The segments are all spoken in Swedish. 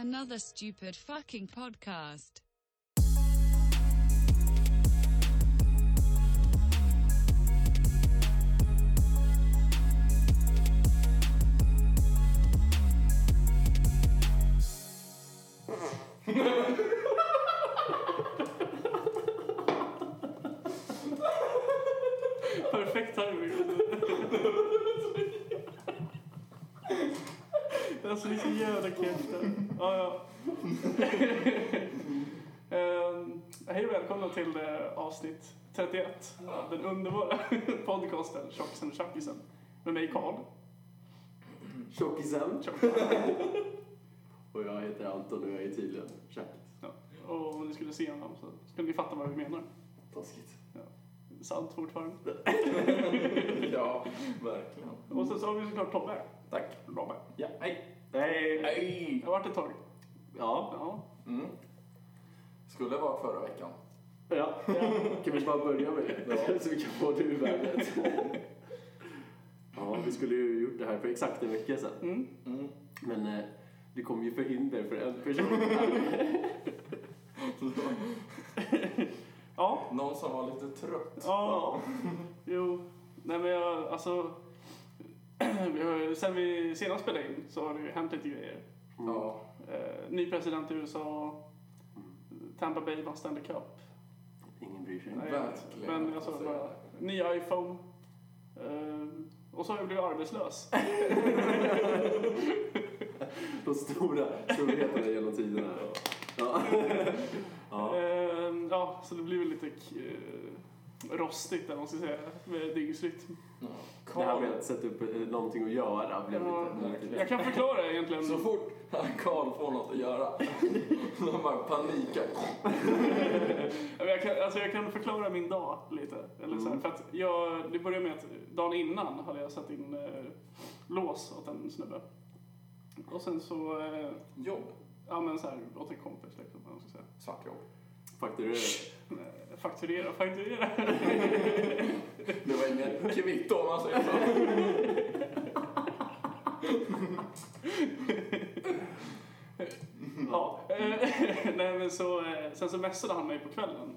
Another stupid fucking podcast. Välkomna till eh, avsnitt 31 av den underbara podcasten Tjockisen och Tjackisen. Med mig Karl. Tjockisen. Och jag heter Anton och jag är tydligen tjackis. Ja. Och om ni skulle se honom så skulle ni fatta vad vi menar. Taskigt. Ja. Sant fortfarande. Ja, verkligen. Och sen så har vi såklart Tobbe. Tack. Robbe. Ja, hej. Nej. Hej. Det har varit ett tag. Ja. Ja. Mm. Skulle vara förra veckan. Ja. Kan vi bara börja med det? Ja. Så vi kan få det ur världen. Ja, vi skulle ju gjort det här för exakt en vecka sedan. Mm. Mm. Men eh, det kom ju förhinder för en person. Ja. Någon som var lite trött. Ja. Jo. Nej men jag, alltså. vi har, sen vi senast spelade in så har det ju hänt lite grejer. Ja. Eh, ny president i USA. Tampa Bay vann Stanley Cup. Ingen bryr sig. Nej, Verkligen. Men alltså, Alltså, bara, ny iPhone. Eh, och så har jag blivit arbetslös. De stora storheterna genom tiderna. Ja. ja. Eh, ja, så det blir väl lite eh, rostigt vad man ska säga med dygnsrytm. Ja. Det här med att sätta upp eh, någonting att göra blev Ja, lite... jag kan förklara egentligen. så fort Karl får något att göra, då bara panikar. Jag kan, alltså jag kan förklara min dag lite. Eller så här, för att jag, det började med att dagen innan hade jag satt in eh, lås åt en snubbe. Och sen så, eh, Jobb. ja men så här, åt en kompis liksom, man ska säga. Svartjobb. Fakturera. Eh, Fakturera, fakturera. Det var inget kvitto om man säger så. ja, eh, nej men så, eh, sen så messade han mig på kvällen.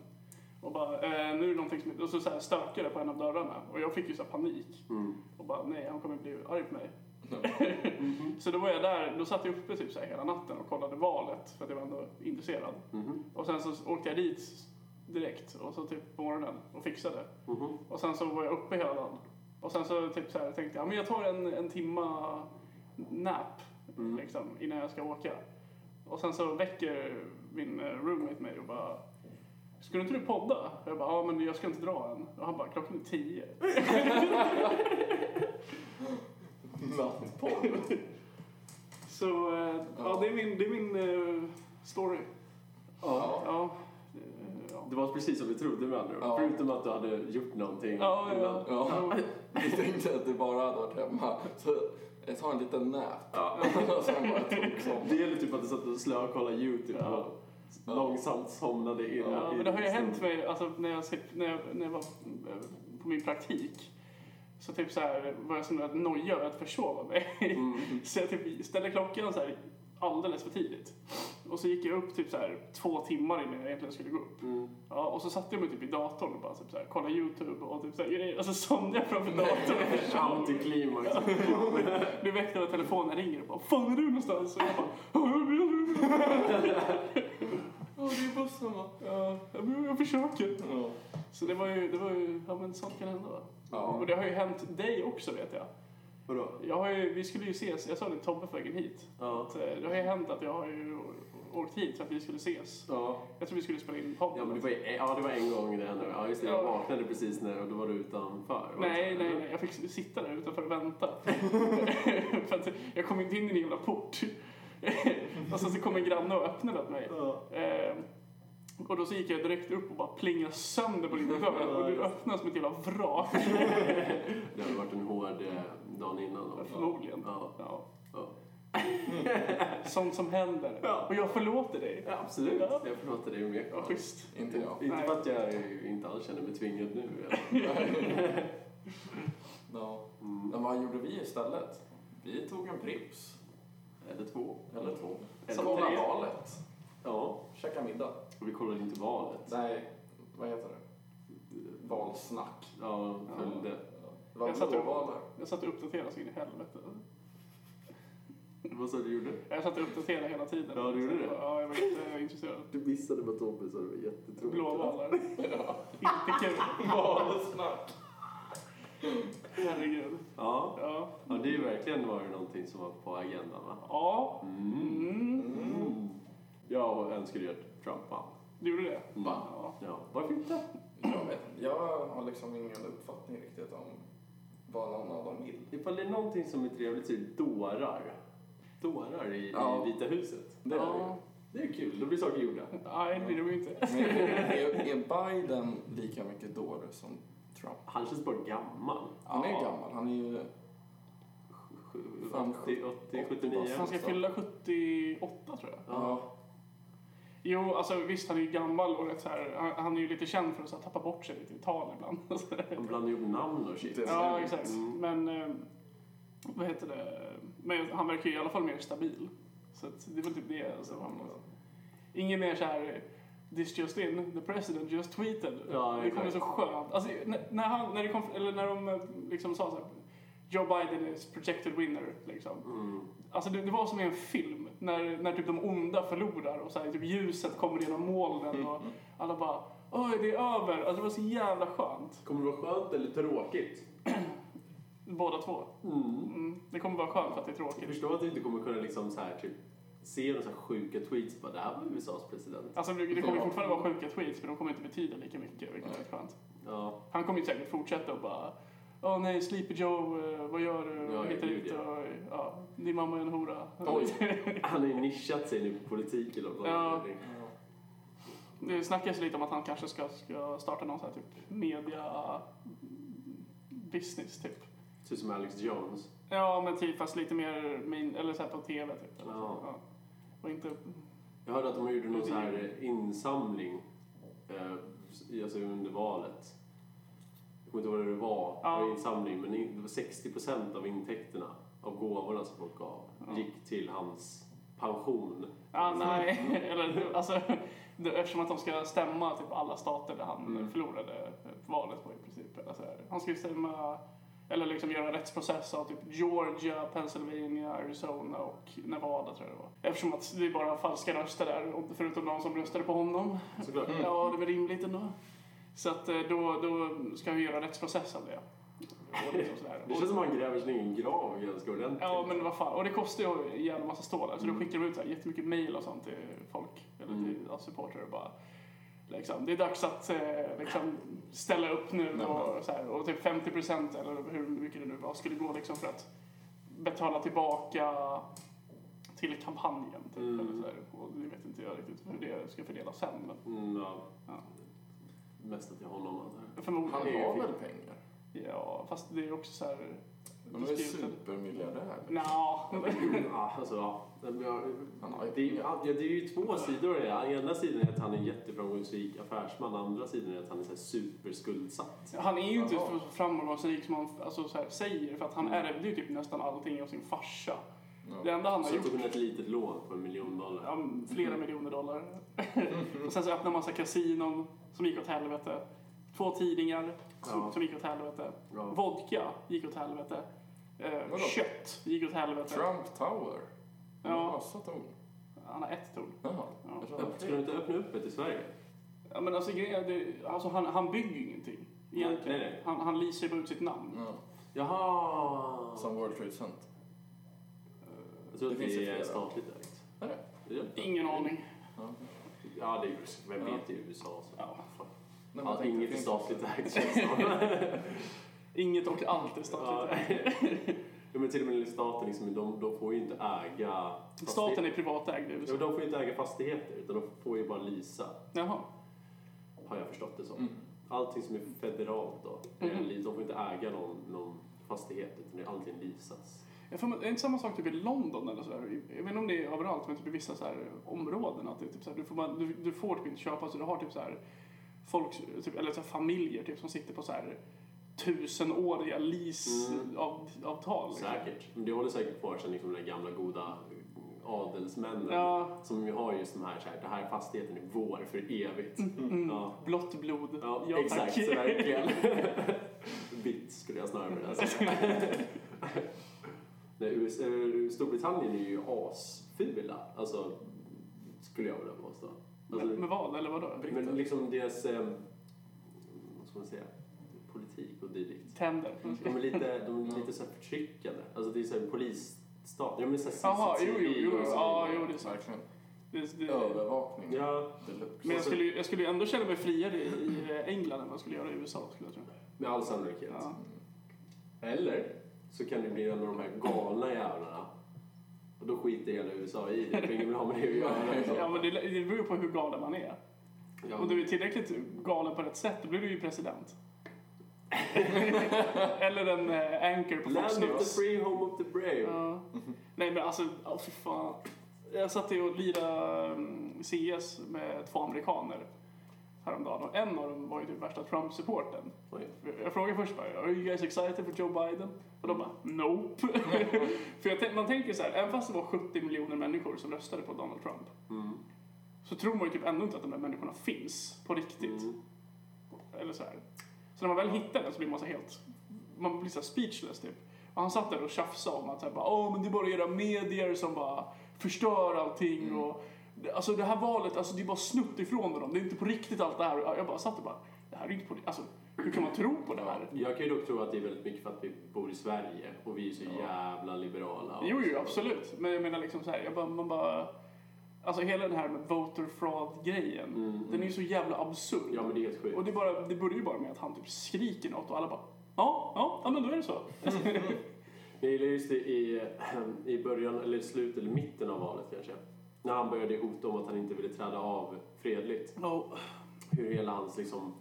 Och bara, eh, nu är det någonting som, och så, så här stökade det på en av dörrarna. Och jag fick ju så panik. Mm. Och bara, nej han kommer bli arg på mig. så då var jag där, då satt jag uppe typ så här hela natten och kollade valet för att jag var ändå intresserad. Mhm. Och sen så åkte jag dit direkt och så typ på morgonen och fixade. Mhm. Och sen så var jag uppe hela dagen. Och sen så typ så här tänkte jag, men jag tar en, en timma nap liksom, innan jag ska åka. Och sen så väcker min eh, roommate mig och bara Skulle inte du podda? Jag bara, ja men jag ska inte dra än. Och han bara, klockan är tio. Nattpodd. Så eh, ja, det är min, det är min eh, story. Ja. Ja. Ja. Det var precis som vi trodde med andra. Ja. Förutom att du hade gjort någonting Ja, ja. Ja. Vi tänkte att du bara hade varit hemma. Så jag tar en liten nap. Ja. Och sen bara tog som. Det gäller typ att du satt och slökollade YouTube Ja. och långsamt somnade in. Ja, i- men det har ju hänt mig, alltså när jag, när jag, när jag var eh, på min praktik. Så typ så här var jag sån att noja över att försova mig. Så jag typ ställde klockan så här alldeles för tidigt. Och så gick jag upp typ så här två timmar innan jag egentligen skulle gå upp. Mm. Ja, och så satte jag mig typ i datorn och bara typ så här, kollade YouTube och typ så här grejer. Och så somnade jag framför datorn. Antiklimax. Blev väckt av telefonen ringer och bara Fan är du någonstans? Och jag bara Ja, det är bussen va? Ja, jag, jag försöker. Ja. Så det var ju, det var ju, ja men sånt kan hända va? Ja. Och det har ju hänt dig också vet jag. Vadå? Jag har ju, vi skulle ju ses, jag sa det till Tobbe på vägen hit. Ja. Att, det har ju hänt att jag har ju åkt hit för att vi skulle ses. Ja. Jag tror vi skulle spela in podden. Ja, men det var, ja, det var en gång det hände. Ja, just det. Jag Ja. vaknade precis när och då var du utanför. Nej, nej, nej. Jag fick sitta där utanför och vänta. för att jag kom inte in i en jävla port. och sen så kom en granne och öppnade åt mig. Ja. Eh, och då så gick jag direkt upp och bara plingade sönder på din dörr. Och du öppnade som ett jävla vrak. Det hade varit en hård eh, dagen innan. också. Förmodligen. Ja. Ja. Ja. Sånt som händer. Ja. Och jag förlåter dig. Ja, absolut. Ja. Jag förlåter dig med. Ja, schysst. Inte jag. Inte Nej. för att jag inte alls känner mig tvingad nu. eller? Ja. Men vad gjorde vi istället? Vi tog en Pripps. Eller två. Eller två. Eller Som tre. valet. Ja, Käka middag. och vi kollade inte valet. Nej, vad heter det? Valsnack. Ja, följde. Jag satt där. Jag satt och uppdaterade så in i helvete. Vad sa du gjorde? Jag satt och uppdaterade hela tiden. Ja, du gjorde det? Ja, jag var jätteintresserad. Du missade bara Tobbe så det var jättetråkigt. Blåvalar. Inte kul. Valsnack. Herregud. Ja. Ja. ja, det är ju verkligen varit någonting som var på agendan va? Ja. Mm. Mm. Jag önskade ju att Trump vann. Du gjorde det? Mm. Ja. Ja, varför inte? Jag vet Jag har liksom ingen uppfattning riktigt om vad någon av dem vill. Ifall det är någonting som är trevligt så är det dårar. Dårar i, Ja. i Vita huset. Det Ja. Det är kul, då blir saker gjorda. Nej, det blir ju inte. Men är, är Biden lika mycket dåre som Trump? Han känns bara gammal. Han är gammal. Han är ju... Fan, 80, 80, 79. Han ska fylla 78 tror jag. Ja. Jo, alltså visst han är ju gammal och rätt så här, han, är ju lite känd för att så här, tappa bort sig lite i tal ibland. Han blandar ihop namn och shit. Ja, exakt. Mm. Men, eh, vad heter det? Men han verkar ju i alla fall mer stabil. Så det väl typ det. Alltså, han, ingen mer så här, this just in, the president just tweeted. Ja, det kommer så skönt. Alltså, när, när, han, när, det kom, eller när de eh, liksom sa så här, Joe Biden is projected winner. Liksom. Mm. Alltså det, det var som i en film, när, när typ de onda förlorar och så här, typ ljuset kommer genom molnen och alla bara Oj, det är över. Alltså det var så jävla skönt. Kommer det vara skönt eller tråkigt? Båda två. Mm. Mm. Det kommer vara skönt för att det är Jag tråkigt. förstår att du inte kommer kunna liksom så här, typ, se några så här sjuka tweets bara det här var USAs president. Alltså det det kommer ju fortfarande vara sjuka tweets men de kommer inte betyda lika mycket, vilket är skönt. Ja, Han kommer ju säkert fortsätta och bara Åh nej, Sleepy Joe, eh, vad gör du? Ja, Hittar ja. och ja, din mamma är en hora. Oj. han har ju nischat sig nu på politik eller. Ja. Det snackas lite om att han kanske ska, ska starta någon sån här typ media business typ. Ut som Alex Jones. Ja, men typ fast lite mer main, eller så här på TV typ. Eller så. Ja. Ja. Och inte... Jag hörde att de gjorde någon så här insamling eh, alltså under valet. Jag kommer inte ihåg vad det var, Ja. det var insamling, men det var 60 procent av intäkterna av gåvorna som folk gav Ja. gick till hans pension. Ja, nej. eller alltså, eftersom att de ska stämma typ alla stater där han Mm. förlorade valet på i princip. Eller så här. Han ska ju stämma, eller liksom göra rättsprocess av typ Georgia, Pennsylvania, Arizona och Nevada tror jag det var. Eftersom att det är bara falska röster där, förutom de som röstade på honom. Såklart. Ja, det är väl rimligt ändå. Så att eh, då, då ska vi göra rättsprocess av det. Och liksom sådär. Det känns som att han gräver sin egen grav ganska ordentligt. Ja, men vad fan. Och det kostar ju en jävla massa stålar. Så då skickar de ut så här jättemycket mail och sånt till folk. Eller till Mm. supportrar och bara... Liksom, det är dags att eh, liksom, ställa upp nu och, så här, och typ 50 procent eller hur mycket det nu var skulle gå liksom för att betala tillbaka till kampanjen. Typ, Mm. eller så här. Och det vet inte jag riktigt hur det ska fördelas sen. Men Mm, ja. Ja. Mest till honom förmodligen. Han har väl pengar? Ja, fast det är också så här... De är supermiljardär. Nja. Alltså, ja. Han Det är, ju- ja, det är ju två sidor i det. Ena sidan är att han är en jätteframgångsrik affärsman, andra sidan är att han är så här superskuldsatt. Han är ju inte så framgångsrik som han alltså, så här, säger för att han ärvde ju typ nästan allting av sin farsa. Det Ja. enda han har Så gjort tog han ett litet lån på en miljon dollar. Ja, flera miljoner dollar. och sen så öppnade massa kasinon som gick åt helvete. Två tidningar Ja. som gick åt helvete. Ja. Vodka gick åt helvete. Eh, Vadå? kött gick åt helvete. Trump Tower. Ja. massa torn. Han har ett torn. Jaha. Ja. Tre. du inte öppna upp ett i Sverige? Ja, men alltså, grejen är, det, alltså han, han bygger ju ingenting. Egentligen. Nej, nej. Han, han leasar ju bara ut sitt namn. Ja. Jaha! Som World Trade Center. Jag tror att Det finns ju det är statligt ägt. Är det? Är det inte? Ingen aning. Ja. Ja, det är ju, vem vet i USA. Så. Ja. Nej, Ja, inget är statligt ägt känns det som. Inget och allt är statligt. Ja, men till och med staten, liksom, de, de får ju inte äga... Staten är privatägd i Ja, USA. de får ju inte äga fastigheter, utan de får ju bara leasa. Jaha. Har jag förstått det som. Mm. Allting som är federalt då, li- de får inte äga någon, någon fastighet, utan det är allting leasas. Jag får, är det inte samma sak typ i London eller sådär? Jag vet inte om det är överallt, men typ i vissa så här områden. Att det är typ så här, du, får du, du får typ inte köpa, så du har typ så här folk, typ, eller så här familjer typ, som sitter på så här tusenåriga leaseavtal. Mm. Liksom. Säkert. Men det håller säkert kvar sen liksom den gamla goda adelsmännen. Ja. Som ju har just de här, så här, det här fastigheten är vår för evigt. Mm. Ja. Blått blod. Ja, Ja, exakt, tack. verkligen. Vitt skulle jag snarare vilja säga. Nej, eh, Storbritannien är ju asfula, alltså, skulle jag vilja påstå. Alltså, Med, med vad, eller vadå? men liksom deras, eh, vad ska man säga, politik och dylikt. Tänder. De är lite, de är lite så här förtryckande. Alltså det är så här polisstat. Ja men så här Jaha, jo, jo, jo. så Ja, jo, det är sant. Verkligen. Det, det, Övervakning. Ja, Deluxe. men jag skulle, jag skulle ändå känna mig friare i eh, England än vad jag skulle göra i USA, skulle jag tro. med all sannolikhet. Ja. Eller så kan det bli en av de här galna jävlarna. Och då skiter hela USA i det, för ingen vill ha med det att göra. Ja, men det, det beror ju på hur galen man är. Ja. Om du är tillräckligt galen på rätt sätt, då blir du ju president. Eller en eh, anchor på Fox Land of the News. free, home of the brave. Ja. Nej men alltså, oh, fy fan. Jag satt ju och lirade mm, CS med två amerikaner häromdagen och en av dem var ju typ värsta Trump-supporten. Oj. Jag frågade först bara, are you guys excited for Joe Biden? Och de bara, nope. för jag man tänker så här, även fast det var 70 miljoner människor som röstade på Donald Trump Mm. så tror man ju typ ändå inte att de där människorna finns på riktigt. Mm. Eller så här. Så när man väl hittar den så blir man så helt, man blir så speechless typ. Och han satt där och tjafsade om att bara, Åh, men det är bara era medier som bara förstör allting och Alltså det här valet, alltså det är bara snutt ifrån dem. Det är inte på riktigt allt det här. Jag bara satt och bara, det här är inte på riktigt. Alltså hur kan man tro på det här? Jag kan ju dock tro att det är väldigt mycket för att vi bor i Sverige och vi är så jävla liberala. Jo, jo, absolut. Men jag menar liksom så här, jag bara, man bara... Alltså hela den här med voter fraud-grejen, Mm, den är ju så jävla absurd. Ja men det är helt sjukt. Och det, bara, det börjar ju bara med att han typ skriker något och alla bara ja, ja, ja men då är det så. Jag gillar just det i, i början, eller slutet, eller mitten av valet kanske. När han började hota om att han inte ville träda av fredligt. Oh. Hur hela hans liksom,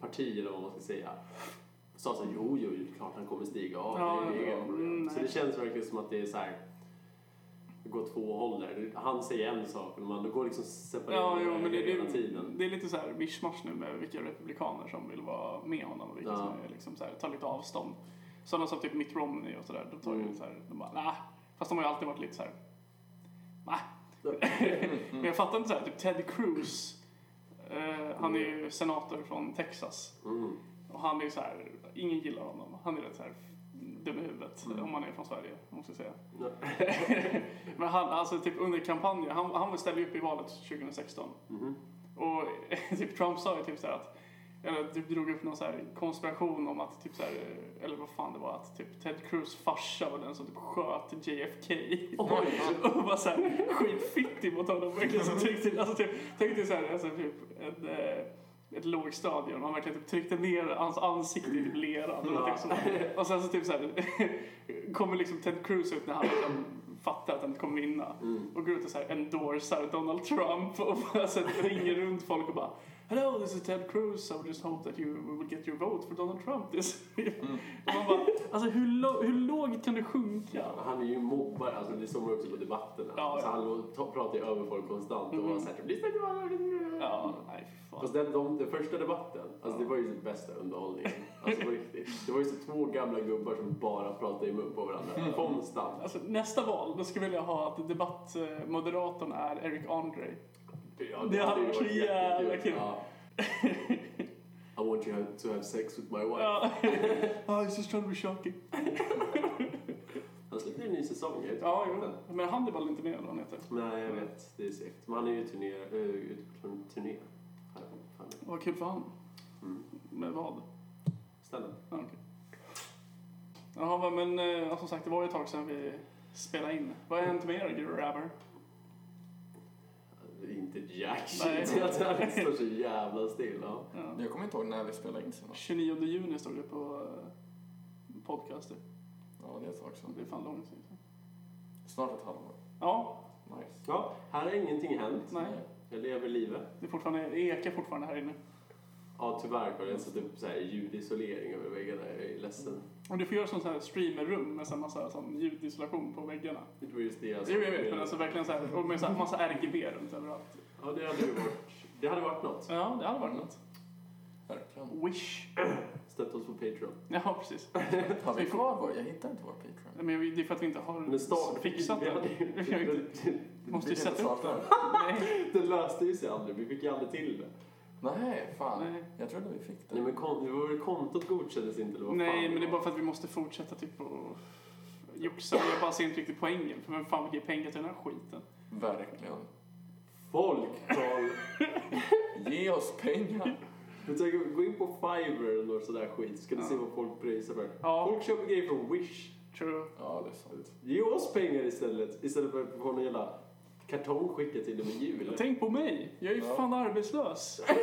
parti, eller vad man ska säga, sa så här, jo, jo, är klart han kommer stiga av. Ja, det är inga problem." mm, så det känns verkligen som att det är så här, går två håll där. Han säger en sak, men man, går liksom separera Ja, jo, men det, hela det, tiden. det är lite så här mischmasch nu med vilka republikaner som vill vara med honom och vilka Ja. som är liksom så här, tar lite avstånd. Sådana som typ Mitt Romney och sådär, de tar ju Mm. så här, de bara nah. Fast de har ju alltid varit lite så här, nah. Men jag fattar inte så här, typ Ted Cruz, eh, han är ju senator från Texas. Mm. Och han är ju så här, ingen gillar honom. Han är rätt så här dum i huvudet Mm. om man är från Sverige, måste jag säga. Men han, alltså typ under kampanjen, han, han ställde upp i valet 2016. Mhm. Och typ Trump sa ju typ så här att, eller typ drog upp någon så konspiration om att typ så här, eller vad fan det var, att typ Ted Cruz farsa var den som typ sköt JFK. och var så här skitfittig mot honom. Verkligen så tryckte, alltså typ, tänkte så här, alltså typ ett, eh, ett lågstadium, han verkligen typ tryckte ner hans ansikte i typ leran. någonting sånt. Och sen så typ så här, kommer liksom Ted Cruz ut när han liksom fattar att han inte kommer vinna. Mm. Och går ut och så här endorsar Donald Trump och bara så ringer runt folk och bara Hello, this is Ted Cruz. I would just hope that you will get your vote for Donald Trump this Och man bara, alltså hur, lo- hur lågt kan det sjunka? Han är ju mobbare, alltså det såg man också på debatterna. Ja, alltså, ja. han pratar ju över folk konstant och var såhär "Lyssna till vad-" Ja, nej fan. Fast den, de, den första debatten, alltså det var ju den bästa underhållningen. Alltså på riktigt. Det var ju så två gamla gubbar som bara pratade i mun på varandra. Konstant. Alltså, nästa val, då skulle jag vilja ha att debattmoderatorn är Eric Andre. Ja, Det hade ju varit så jävla kul. Ja. I want you to have sex with my wife. Ja. oh, it's just trying to be shocking. Han släppte en ny säsong. Ja, jo. Men Hannibal är inte med eller han heter. Nej, jag vet. Det är segt. Men han är ju turné, äh, ute på turné. Vad kul för han. Mm. Med vad? Stand-up. Ja, okej. Jaha, men eh, som sagt, det var ju ett tag sedan vi spelade in. Vad har hänt med er, grabbar? Inte jack shit. Jag tror att det står så jävla still. Ja. Ja. Jag kommer inte ihåg när vi spelade in senast. 29 juni stod det på eh, podcaster. Ja, det är ett tag sedan. Det är fan långt sedan. Snart ett halvår. Ja, Nice. ja, här har ingenting hänt. nej. Jag lever livet. Det är fortfarande, det ekar fortfarande här inne. Ja, tyvärr har jag satt upp så här ljudisolering över väggarna. Jag är ledsen. Och du får göra sånt här streamerrum med så här massa sån ljudisolation på väggarna. Det var just det jag Jo, jag vet, men alltså verkligen så här, och med så här, massa RGB runt överallt. Ja, det hade ju varit, det hade varit något. Ja, det hade varit något. Verkligen. Wish. Stötta oss på Patreon. Ja, precis. Har vi kvar vår? Jag hittar inte vår Patreon. Men vi- det är för att vi inte har Men start, fixat hade Vi måste ju sätta upp. Nej. Det löste ju sig aldrig. Vi fick ju aldrig till det. Nej, fan. Nej. Jag trodde vi fick det. Nej men kon- det var väl kontot godkändes inte eller Nej, fan men det är bara för att vi måste fortsätta typ och joxa. Jag bara ser inte riktigt poängen. För vem fan vill ge pengar till den här skiten? Verkligen. Folk, Carl. Ge oss pengar. Gå in på Fiverr eller något sådär skit så ska du Ja. se vad folk pröjsar för. Ja. Folk köper grejer från Wish. True. Ja, det är sant. Ge oss pengar istället. Istället för att få en jävla kartong skickat till dem i jul. Tänk på mig. Jag är ju Ja. fan arbetslös. Det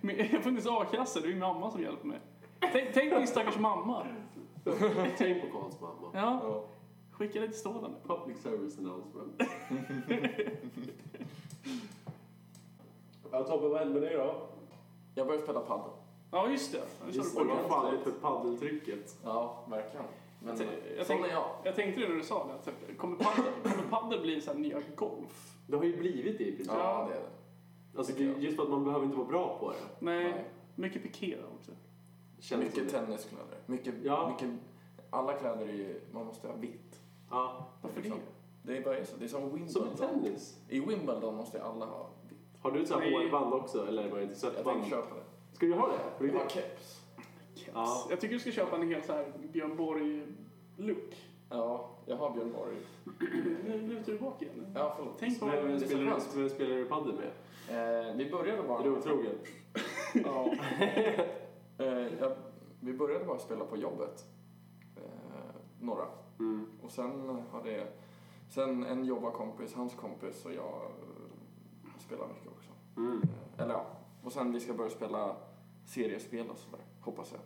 jag har funnits a-kassa. Det är min mamma som hjälper mig. Tänk, tänk din stackars mamma. Tänk på Karls mamma. Ja, Ja. skicka lite stålande. Public service announcement. ja Tobbe, vad hände med dig då? Jag började spela padel. Ja, just det. Just du det, det. fan är det för paddeltrycket? Ja, verkligen. Men Jag, jag, sån tänk, är jag. jag tänkte det när du sa det. att Typ, kommer padel, kommer padel bli så här nya golf? Det har ju blivit det i princip. Ja, det är det. Alltså, det, är just för att man behöver inte vara bra på det. Nej, Nej. mycket piké också. Känns Mycket som tenniskläder. Mycket, Ja. mycket, alla kläder är ju, man måste ha vitt. Ja. Varför Liksom. det? Det är bara så. Det är som Som Wimbledon. i tennis. I Wimbledon måste alla ha vitt. Har du ett sånt här hårband också eller var det inte Jag tänkte köpa det. Ska du ha det? Jag har keps. Ja. Jag tycker du ska köpa en hel så här Björn Borg-look. Ja, jag har Björn Borg. Nu lutar du bak igen. Ja, förlåt. Tänk på... Vem, spelar, du, vem spelar du padel med? Eh, vi började bara... Är du otrogen? Ja. eh, jag, vi började bara spela på jobbet. Eh, några. Mm. Och sen har det... Sen en jobbarkompis, hans kompis och jag eh, spelar mycket också. Mm. Eh, eller ja. Och sen vi ska börja spela seriespel och sådär. Hoppas jag.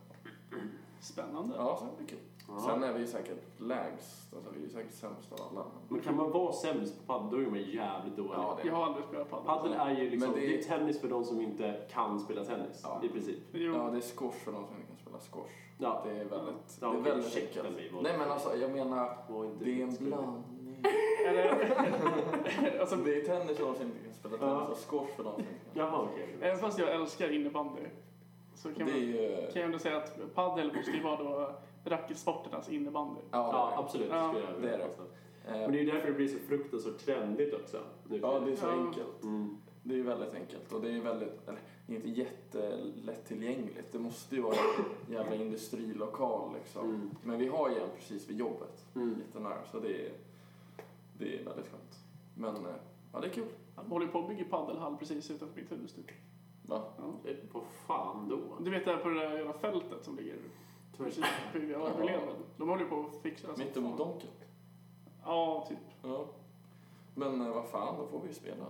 Spännande. Ja, så det blir kul. Ja. Sen är vi säkert lägst. Alltså vi är säkert sämst av alla. Men kan man vara sämst på padel då är man jävligt dålig. Ja, det Jag har aldrig spelat padel. Padel är ju liksom, Men det... det- är tennis för de som inte kan spela tennis Ja. i princip. Jo. Ja, det är squash för de som inte kan spela squash. Ja. Det är väldigt, Ja, det är okej, väldigt enkelt. Nej men alltså jag menar, det är en blandning. Alltså, Det är tennis för de som inte kan spela Ja. tennis och squash för de som inte kan. Jaha, okej. även fast jag älskar innebandy så kan, Det man, ju... kan jag ändå säga att padel måste ju vara då racketsporternas innebandy. Ja, Ja, absolut. Ja, det är det. Men det är ju därför det blir så fruktansvärt trendigt också. Nu Ja, det är så Ja. enkelt. Mm. Det är ju väldigt enkelt och det är väldigt, eller det är inte jättelättillgängligt. Det måste ju vara en jävla industrilokal liksom. Mm. Men vi har ju en precis vid jobbet, Mm. jättenära, så det är, det är väldigt skönt. Men eh, ja, det är kul. De håller ju på att bygga padelhall precis utanför mitt hus. Va? Ja. Vad fan då? Du vet det här på det där jävla fältet som ligger precis bredvid överlevnaden. De håller ju på att fixa det. Mittemot. Donken. Ja, typ. Ja. Men eh, vad fan, då får vi ju spela.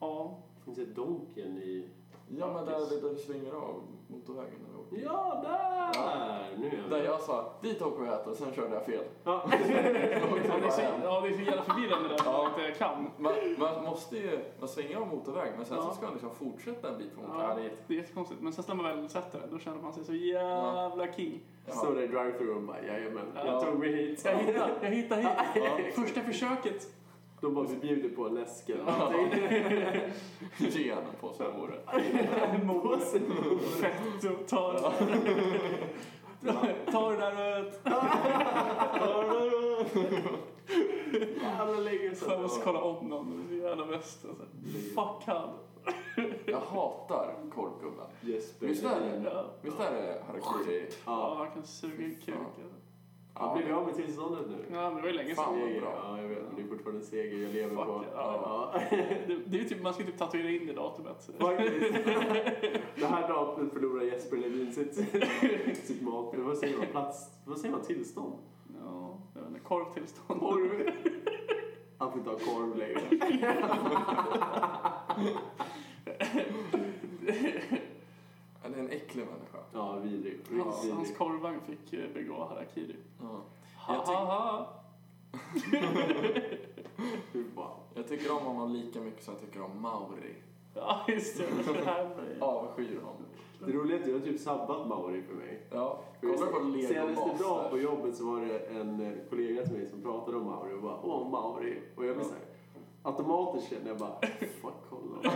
Ja. Finns det Donken i... Ja, men där, där det svänger av motorvägen. När vi åker. Ja, där! Nu är jag Där jag sa, dit åker vi och äter, sen körde jag fel. Ja. Ja, det är så, ja, det är så jävla förvirrande där Ja. kan. Man, man måste ju, man svänger av motorväg, men sen Ja. så ska man liksom fortsätta en bit på motorvägen. Ja, det är jätte- det är jättekonstigt. Men sen när man väl sätter det, då känner man sig så jävla king. Står där i drive-thru och bara jajamän, Ja. jag tog mig hit. Jag hittar, jag hittar hit. Ja. Första försöket. De bara, vi bjuder på en läsk eller någonting. Gärna på sig vore. Påse. Fett och ta det. Ta det där. Jävla länge sedan. Fan, jag ska kolla om någon. Det är jävla bäst. Alltså. Fuck han. Jag hatar korvgubben. Jesper. Visst är det? Ja. Visst är det harakiri? Ja, han kan suga en Han blev av med tillståndet nu. Ja, men det var ju länge Fan. sedan. Bra. Ja, jag vet. Men det är fortfarande en seger jag lever Fuck, på. ja. Ja. Det, det är typ, man ska typ tatuera in det datumet. Faktiskt. Det här datumet förlorar Jesper Levin sitt, sitt mat. Vad säger man? Plats? Vad säger man? Tillstånd? Ja, jag vet inte. Korvtillstånd. Korv. Han får inte ha korv längre. Det är en äcklig människa. Ja, vidrig. Hans, Riktigt hans vidrig. korvvagn fick eh, begå harakiri. Ja. Ha, Jag, ha, ha. Tycker om honom lika mycket som jag tycker om Mauri. Ja, just det. det här med- Avskyr honom. Det roliga är att du har typ sabbat Mauri för mig. Ja, kolla på Lego Senaste dag på jobbet så var det en eh, kollega till mig som pratade om Mauri och bara Åh Mauri. Och jag blev såhär automatiskt känner jag bara, fuck kolla.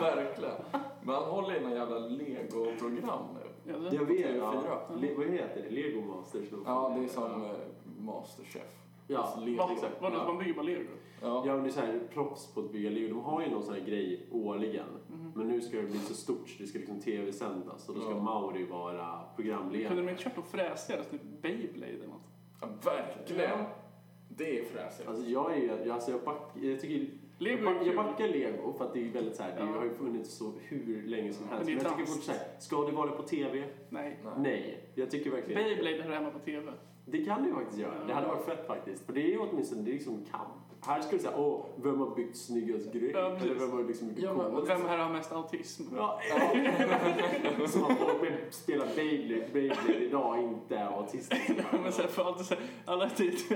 Verkligen. Men han håller i någon jävla Lego-program nu. Ja, Jag vet, ja. TV4. Le, vad heter det? Lego Masters? då? Ja, det är som eh, Masterchef. Ja, Alltså, Lego. Vad, exakt. vadå, Ja. man bygger bara lego? Ja. Ja, men det är så här, proffs på att bygga Lego. De har ju någon sån här grej årligen. Mhm. Men nu ska det bli så stort så det ska liksom tv-sändas och då ska Ja. Mauri vara Kunde programledare. de inte kört något fräsigare, typ Beyblade eller något? ja, verkligen. Det är fräsigt. Alltså jag är ju, jag- alltså jag, back, jag tycker Lego jag, jag backar Lego för att det är väldigt så här, det Ja. har ju funnits så hur länge som Men helst. det är Men jag tycker trams. fort så här, ska det vara på tv? Nej. Nej. Nej, jag tycker verkligen Beyblade hör hemma på TV. Det kan det ju faktiskt göra. Det hade varit fett faktiskt. För det är ju åtminstone, det är liksom kamp. Här skulle du säga, åh, vem har byggt snyggast grej? Ja. Eller vem har liksom byggt Ja, coolast? Vem här har mest autism? Ja, Som att folk vill spela Beyblade, Beyblade idag inte är autistiska. Men sen för alltid alla,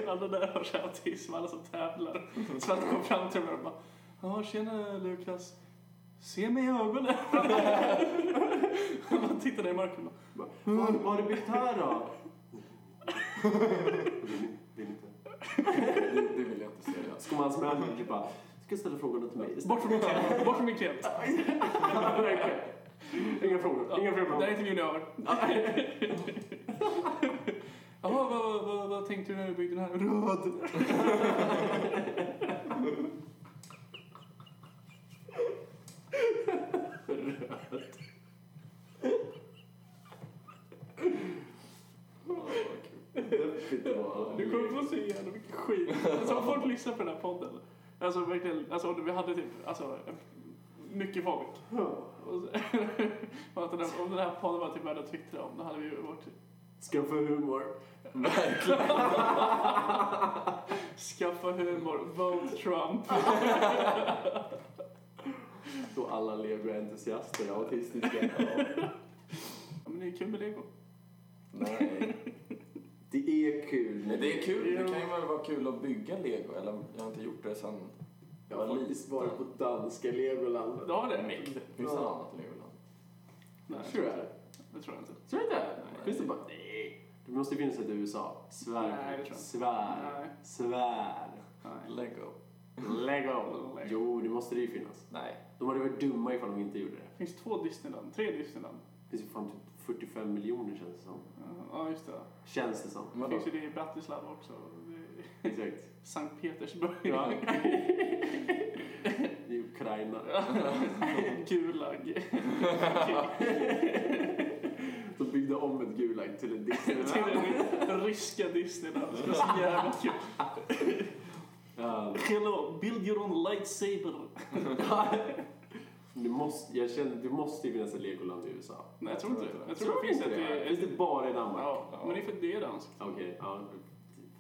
alla där har så autism, alla som tävlar. Så att kom fram till mig och bara Ja, tjena Lukas. Se mig i ögonen. Man tittar ner i marken och bara Vad har du byggt här då? Vill inte. Det, det vill jag inte säga. Så kommer hans manager bara, ska jag ställa frågorna till mig? Bort från min klient. Bort från min klient. Inga frågor. Inga Det här är frågor. intervjun över. Jaha, vad, vad, vad tänkte du när du byggde den här? Röd. Deppigt det var. Du kommer få se jävla mycket skit. Alltså om folk lyssnar på den här podden. Alltså verkligen, alltså om vi hade typ, alltså mycket folk. Och och om den här podden var typ värd att twittra om, då hade vi varit Skaffa humor. Verkligen. skaffa humor, vote Trump. Då alla Lego-entusiaster är autistiska. Ja, men det är kul med lego. Nej. Det är kul. Men det är kul. Det kan ju väl vara kul att bygga lego. Eller jag har inte gjort det sen Jag har faktiskt varit på danska Legoland. Du har det? Finns det något annat legoland? Nej, Tror du det? det tror jag inte. Tror du inte? Nej. Finns det bara... Nej. Det måste ju finnas ett i USA. Svär. Nej, det tror jag inte. Svär. Nej. Svär. Nej. Lego? Lego. Lego. Jo, det måste det ju finnas. Nej. De hade varit dumma ifall de inte gjorde det. Finns två Disneyland, tre Disneyland. Finns ju fan typ 45 miljoner känns det som. Ja, just det. Känns det som. Det finns ju det i Bratislava också. Det är Exakt. Sankt Petersburg. Ja. I Ukraina. Gulag. De byggde om ett Gulag till en Disneyland. Till den ryska Disneyland. Det var så jävla kul. Hello, build your own lightsaber. Du måste, jag känner, det måste ju finnas ett Legoland i USA. Nej, jag tror inte det. Jag tror Tror det finns inte ett... det? i- Finns det bara i Danmark? Ja, men det är för det är danskt. Okej, ja.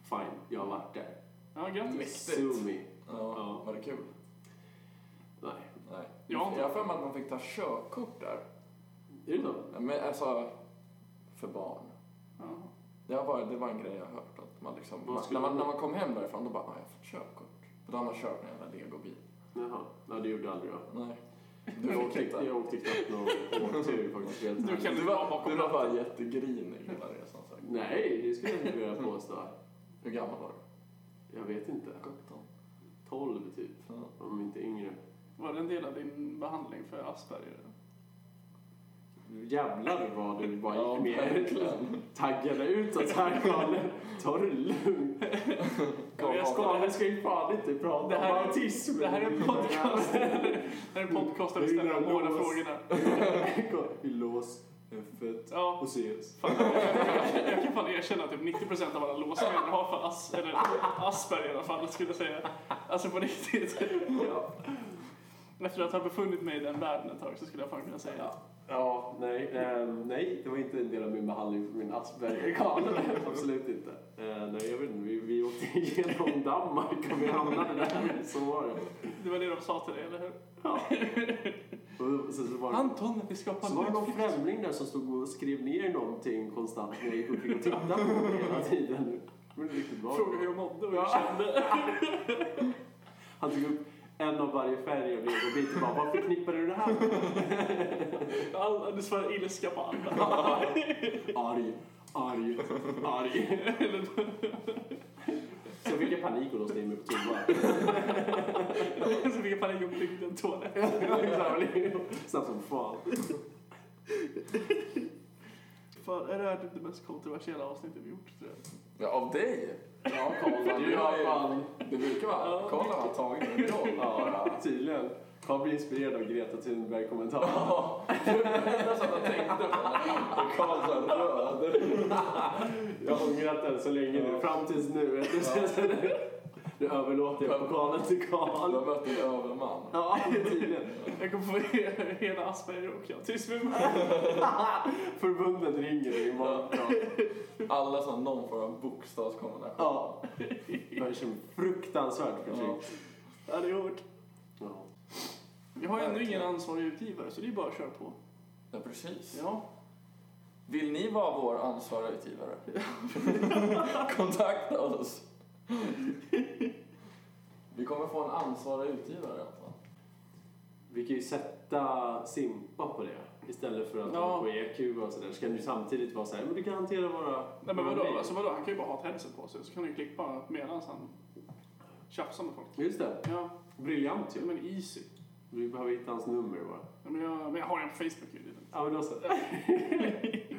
Fine, jag har varit där. Ja, grattis. Mäktigt. Ja, Ja. var det kul? Nej. Nej. Jag har jag för mig att man fick ta körkort där. Är det så? Men alltså, för barn. Ja. Det var, det var en grej jag har hört. Att man liksom, man, skulle när, man, när man kom hem därifrån då bara, ah, jag har fått körkort. För då har man kört en jävla legobil. Jaha. Nej, det gjorde jag aldrig då. Nej. Du jag, åkte, inte. jag åkte knappt någon åktur faktiskt. Du kan- Du var, du var bara jättegrinig hela resan säkert. Nej, det skulle jag inte vilja påstå. Hur gammal var du? Jag vet inte. 17? 12 typ, Ja. om inte yngre. Var det en del av din behandling för Asperger? Jävlar vad du bara Ja, verkligen. taggade utåt här Karl. Ta det lugnt. Jag ska- ju fan inte prata Det här om autism. Det här är en podcast. Det här är en podcast där vi ställer de hårda frågorna. Vi lås F1 Ja, och ses. fan, jag, jag kan fan erkänna att typ 90% av alla låsningar har för as, eller Asperger i alla fall, skulle jag säga. Alltså på riktigt. Ja. Efter att ha befunnit mig i den världen ett tag så skulle jag fan kunna säga Ja. Ja, nej, ehm, nej, det var inte en del av min behandling för min Asperger Karl. Absolut inte. Eh, nej, jag vet inte, vi, vi åkte igenom Danmark och vi hamnade där. Så var det. Det var det de sa till dig, eller hur? Ja. Och så, så var det Anton, vi ska på Så var det någon främling där som stod och skrev ner någonting konstant när jag gick och tittade på mig hela tiden. Men det är riktigt bra. Frågade hur jag mådde och hur jag Ja. kände. Han tog upp en av varje färg av legobit och bara, vad förknippar du det här med? All, det svarade ilska på alla. Arg, arg, arg. Sen fick jag panik och låste in mig på toa. Så fick jag panik och byggde en toalett. Snabbt som fan. Fan, är det här typ det mest kontroversiella avsnittet vi gjort? tror jag? Ja, av dig? Ja, Karl, Du har ju- fan... Det brukar vara. Ja, har tagit en roll. Ja, tydligen. Karl blir inspirerad av Greta Thunberg-kommentarer. Ja, det var det enda som jag tänkte på Karl sa röd. Jag har ångrat den så länge nu, fram tills nu. vet du. Överlåter jag pokalen till Du Karl. har mött en överman. Ja, tydligen. Jag kommer få hela Asperger och jag tyst med mig. Förbundet ringer imorgon. Alla som någon form av bokstavskombination. Ja. Jag känner fruktansvärt Ja. förtryckt. Ja, det är hårt. Ja. Vi har ju ändå ingen ansvarig utgivare så det är bara att köra på. Ja, precis. Ja. Vill ni vara vår ansvariga utgivare? Kontakta oss. Vi kommer få en ansvarig utgivare i alla fall. Vi kan ju sätta Simpa på det istället för att Ja. vara på EQ och sådär. Så kan du samtidigt vara såhär, men du kan hantera våra... Nej men våra vadå? mejl. Alltså vadå? Han kan ju bara ha ett headset på sig så kan han ju klippa medan han tjafsar med folk. Just det. Ja, Briljant ja ju. men easy. Vi behöver hitta hans nummer bara. Ja, men, jag, men jag har en på Facebook ju. Ja, men då så.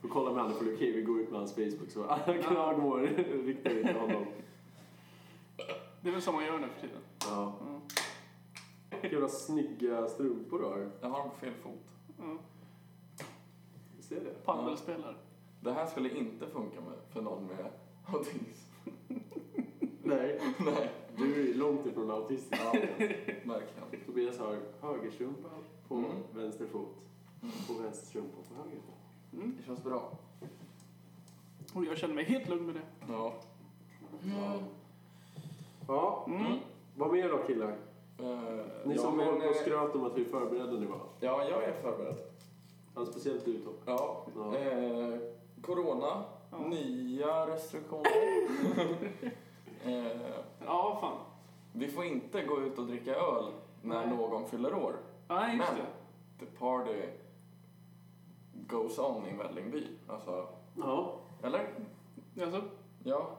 Får kolla med honom för okej, vi går ut med hans Facebook så alla klagomål riktar vi till honom. Det är väl så man gör nu för tiden. Ja. Ja. Jävla snygga strumpor du har. Jag har dem på fel fot. Visst är det? Paddelspelare. Det här skulle inte funka med, för någon med autism. Nej, Nej, du är långt ifrån autistisk. ja, verkligen. Tobias har högerstrumpa på Mm. vänster fot och vänster strumpa på höger fot. Mm. Det känns bra. Och jag känner mig helt lugn med det. Ja. Ja, Mm. vad mer då killar? Eh, Ni ja, som men, håller på och eh, skröt om att vi är förberedda nu va? Ja, jag är förberedd. Ja, speciellt du Tom. Ja. Ja. Eh, corona, Ja. nya restriktioner. eh, Ja, fan. vi får inte gå ut och dricka öl när Nej. någon fyller år. Nej, just Men det. the party goes on i Vällingby. Alltså, Ja. eller? Alltså, Ja.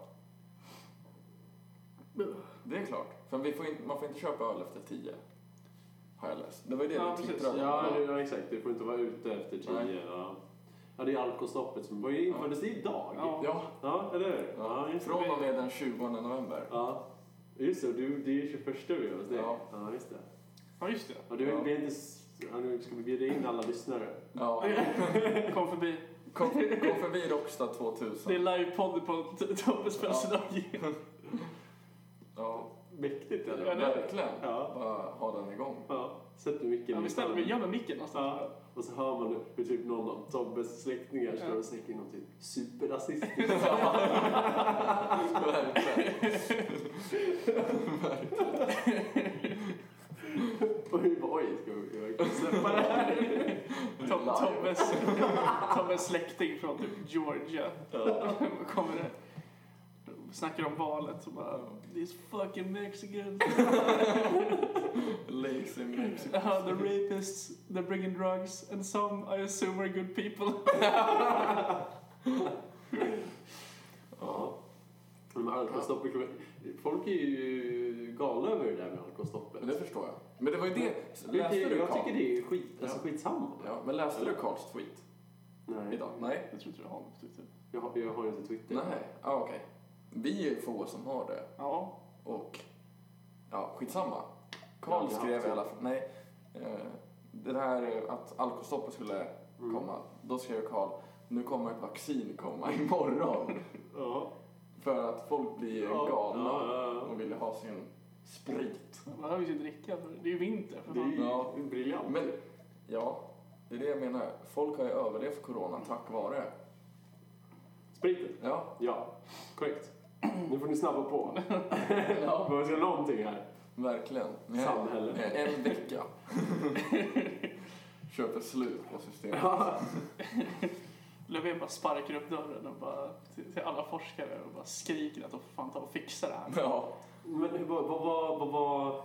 Det är klart. För vi får inte, man får inte köpa öl efter tio. Har jag läst. Det var ju det Ja, vi precis. twittrade om. Ja, det- ja, exakt. Du får inte vara ute efter tio. Nej. Ja. ja, det är alkostoppet som vad infördes det idag? Ja. Ja, Ja, eller hur? Ja, just det. från och med den 20 november. Ja. Just det, du, det är 21 vi gör dig. Ja. ja, just det. ja just det. Ja, du, Ja. Vi är inte, ja, nu ska vi bjuda in alla lyssnare. Ja. Kom förbi. Kom, kom förbi Rockstad Det är 2000. livepodd på Tobbes födelsedag. Ja, Mäktigt Ja, eller? det- verkligen. Ja. Bara ha den igång. Ja. Sätter micken Ja, vi ställer vi gömmer micken någonstans. Ja. Och så hör man hur typ någon av Tobbes släktingar står Ja. och säger något typ superrasistiskt. Verkligen. och vi bara oj, ska vi verkligen släppa det här? Tom. Tobbes, Tobbes släkting från typ Georgia. Kommer det. Snackar om valet och bara These fucking Mexicans. Lazy Mexico. Uh, the rapists, they're bringing drugs and some I assume are good people. Ja. Men alkoholstoppet, folk är ju galna över det där med alkoholstoppet. Men det förstår jag. Men det var ju det. Det- Läste du jag Karl? tycker det är skit, alltså Ja. skitsamma. Ja, men läste du Karls tweet Nej, idag? Nej? Jag tror inte du har något Twitter. jag har, jag har inte Twitter. Nej, ah, okej. Vi är få som har det. Ja. Och, ja, skitsamma. Karl skrev i alla fall, nej. Eh, det här att alkoholstoppet skulle Mm. komma. Då skrev Karl, nu kommer ett vaccin komma imorgon. Ja. För att folk blir Ja, galna ja, ja, ja. och vill ha sin sprit. Man behöver ju inte dricka för det är ju vinter för Det är fan. ju Ja. briljant. Men, ja, det är det jag menar. Folk har ju överlevt corona tack vare. Spriten? Ja, Ja, korrekt. Nu får ni snabba på. ja Man ska någonting här. verkligen. Samhälle. En vecka. Köper slut på systemet. Löfven bara sparkar upp dörren och bara till, till alla forskare och bara skriker att de får fan ta och fixa det här. Ja. Men vad, vad, vad, vad var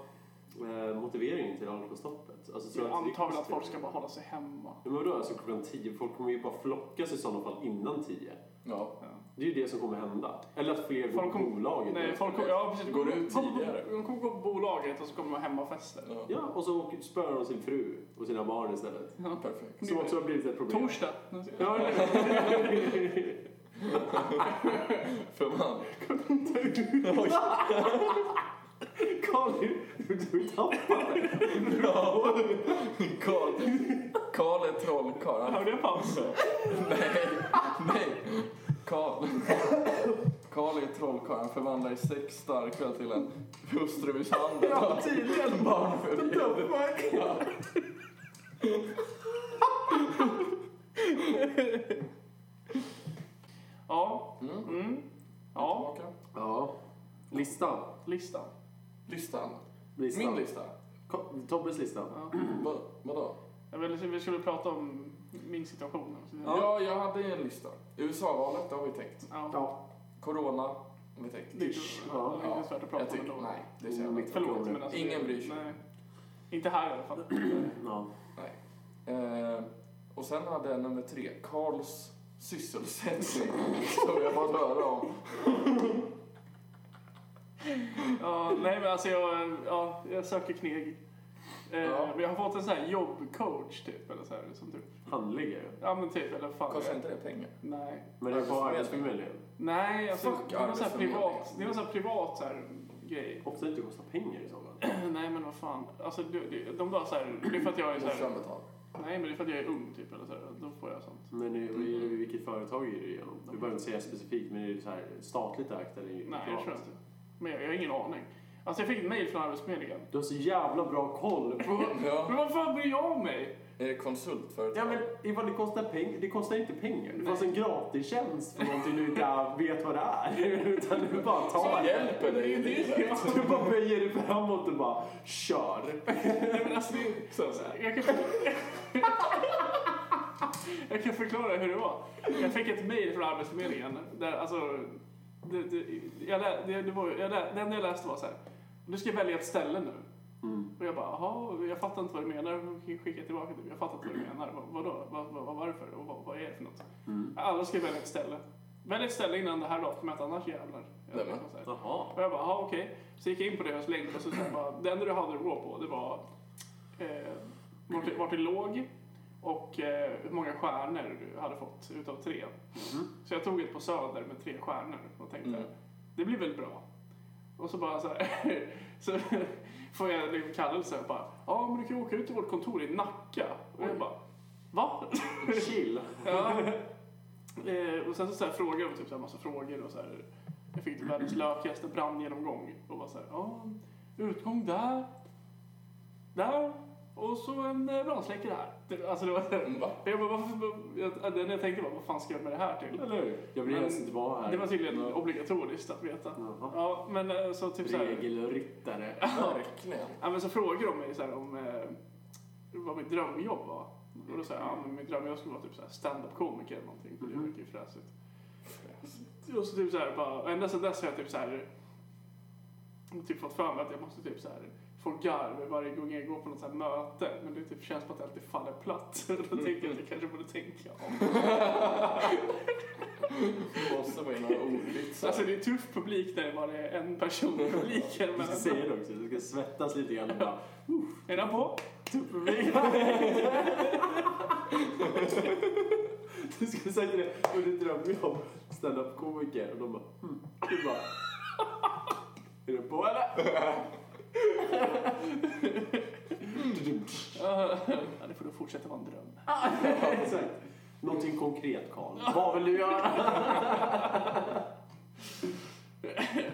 eh, motiveringen till alkoholstoppet? Alltså, Jag antar väl att folk ska bara hålla sig hemma. Ja, men vadå, alltså klockan tio? Folk kommer ju bara flockas i sådana fall innan tio. ja. Ja. Det är ju det som kommer hända. Eller att fler går Folk på kom- bolaget. Nej, folk kommer, ja, precis. Går ut tidigare. De kommer gå på bolaget och så kommer de ha hemmafester. Ja, Ja, och så spöar de sin fru och sina barn istället. Ja. perfekt. Som också har blivit ett problem. Torsdag. Ja, För man... Carl, du, du tappade. Ja. Karl, Karl är trollkarl. Hörde jag paus? Nej, nej. Karl. Karl är trollkarl. Han förvandlar i sex starköl till en hustrumisshandel. Ja, tydligen. Barnförbjuden. Ja. Ja. Mm. Mm. Ja. Ja. Listan. Listan. Listan. listan. Min lista. Ko- Tobbes lista. Ja. Vad, vadå? Jag ville, vi skulle prata om min situation. Ja. jag hade en lista. USA-valet, det har vi täckt. Ja. Ja. Corona, har vi Ja. ja. lite svårt att prata jag om tycker, ändå. nej, det är jävla Mm. Förlåt, men alltså, Ingen bryr sig. Nej. Inte här i alla fall. ja. Nej. Eh, och sen hade jag nummer tre, Karls sysselsättning, som jag fått höra om. Ja, nej men alltså jag, ja, jag söker kneg. Eh, Ja. Vi har fått en sån här jobbcoach typ, eller så här, som typ, Handläggare. ja men typ, eller fan. Kostar inte det pengar? Nej. Men det är på Arbetsförmedlingen. Nej, alltså Fuck det är någon sån här privat, det är någon sån här privat så här grej. Ofta inte kostar pengar i så fall. Nej men vad fan, alltså det, det, de bara så här, det är för att jag är så här, nej men det är för att jag är ung typ, eller så här, då får jag sånt. Men i, i vilket företag är det igenom? Du behöver inte säga specifikt, men är det så här statligt ägt eller Nej, privat? jag tror inte. Men jag, jag har ingen aning. Alltså jag fick ett mail från Arbetsförmedlingen. Du har så jävla bra koll på... Ja. Men vad fan bryr jag mig? Är det konsultföretag? Ja men ifall det kostar pengar, det kostar inte pengar. Det fanns en gratistjänst för någonting du inte vet vad det är. Utan du bara tar Som det. hjälper dig i livet. Du bara böjer dig framåt och bara kör. Nej, men alltså, det, Så, så här. jag, kan, jag kan förklara hur det var. Jag fick ett mail från Arbetsförmedlingen där alltså, det, det, jag, lä, det, det, var, jag lä, det enda jag läste var så här, du ska välja ett ställe nu. Mm. Och jag bara, jaha, jag fattar inte vad du menar. Skicka tillbaka det. Jag fattar inte vad du menar. Vad, vadå? Vad, vad, varför? Och vad, vad är det för något? Mm. Alla ska välja ett ställe. Välj ett ställe innan det här datumet, annars jävlar. Jag. Jaha. Och jag bara, jaha okej. Så gick jag in på deras länk och så, här bara, det enda du hade att gå på det var eh, vart, det- vart det låg och eh, hur många stjärnor du hade fått utav tre. Mhm. Så jag tog ett på Söder med tre stjärnor och tänkte, Mm. det blir väl bra. Och så bara så här, så får jag en kallelse och bara, ja men du kan åka ut till vårt kontor i Nacka. Och jag bara, va? Chill. Ja. Eh, och sen så, så här, frågade de typ så här massa frågor och så här. Jag fick typ världens lökigaste brandgenomgång och var så här, ja, utgång där, där och så en eh, brandsläckare här. Alltså det var Mm, Va? jag bara, varför, jag, jag tänkte var, vad fan ska jag med det här till? Eller hur? Jag vill helst inte vara här. Det var tydligen obligatoriskt att veta. Jaha. Ja, men eh, så typ så här, Regelryttare. Verkligen. ja, men så frågade de mig så här om eh, vad mitt drömjobb var. Och då sa jag, ja men mitt drömjobb skulle vara typ så här stand-up-komiker eller någonting, för det verkar ju fräsigt. Och så typ så här, bara, ända sedan dess har jag typ så här, typ fått för mig att jag måste typ så här få garv varje gång jag går på något så här möte. Men det typ känns som att det alltid faller platt. Då tänker jag att jag kanske borde tänka om. Det måste vara några ordvitsar. Alltså det är tuff publik när det bara är en person i publiken. Du Men ska säga det också. Du ska svettas lite grann och bara... är den på? Tuff publik. Du ska säga det under ditt drömjobb. Stand-up-komiker. Och de bara... Hmm. Du bara... Är du på eller? Ja, det får då fortsätta vara en dröm. Exakt. Någonting konkret, Karl. Vad vill du göra?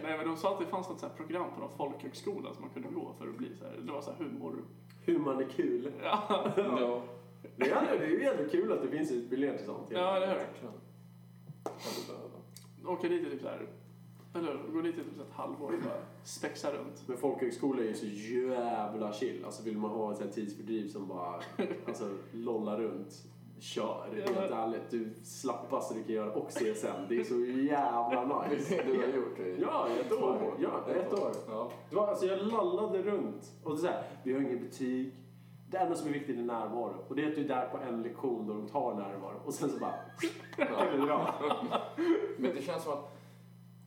Nej men de sa att det fanns något så här program på någon folkhögskola som man kunde gå för att bli så här. Det var så här humor. Hur man är kul. Ja, Ja, Det är, det är ju ändå kul att det finns utbildningar till sånt. ja det hör verkligen. Kan du behöva. Åka dit i typ så här. Eller gå dit i typ så ett halvår och bara spexa runt. Men folkhögskola är ju så jävla chill. Alltså vill man ha ett tidsfördriv som bara alltså, lollar runt, kör. Ja, Helt ärligt, du slappaste du kan göra och CSN. Det är så jävla Det nice. det du har gjort i Ja, ett år. Ja, ett år. Ja. Det var, alltså jag lallade runt. Och det är så här, vi har ingen betyg. det enda som är viktigt är närvaro. Och det är att du är där på en lektion då de tar närvaro. Och sen så bara... är det bra. Men det känns som att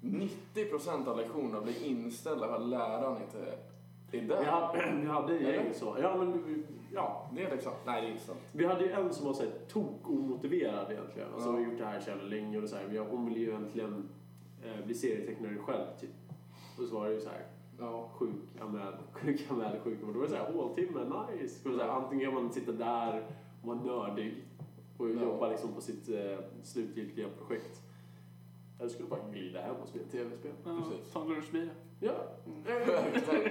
90% av lektionerna blir inställda för att läraren inte är där. Vi hade, vi hade gäng så. Ja, men ja. Det är liksom, nej det är inte sant. Vi hade ju en som var så här tok-omotiverad egentligen. Alltså, Ja. har gjort det här så länge och så här. Hon ville ju egentligen eh, bli serietecknare själv typ. Och så var det ju så här. Ja. sjukanmäld, sjukanmäld sjukvård. Då var det såhär, håltimme, nice. Ska man säga, antingen kan man sitta där och vara nördig och Ja. jobba liksom på sitt eh, slutgiltiga projekt. Eller skulle bara glida hem och spela tv-spel. Ja, Precis. ta en lunchbira. Ja.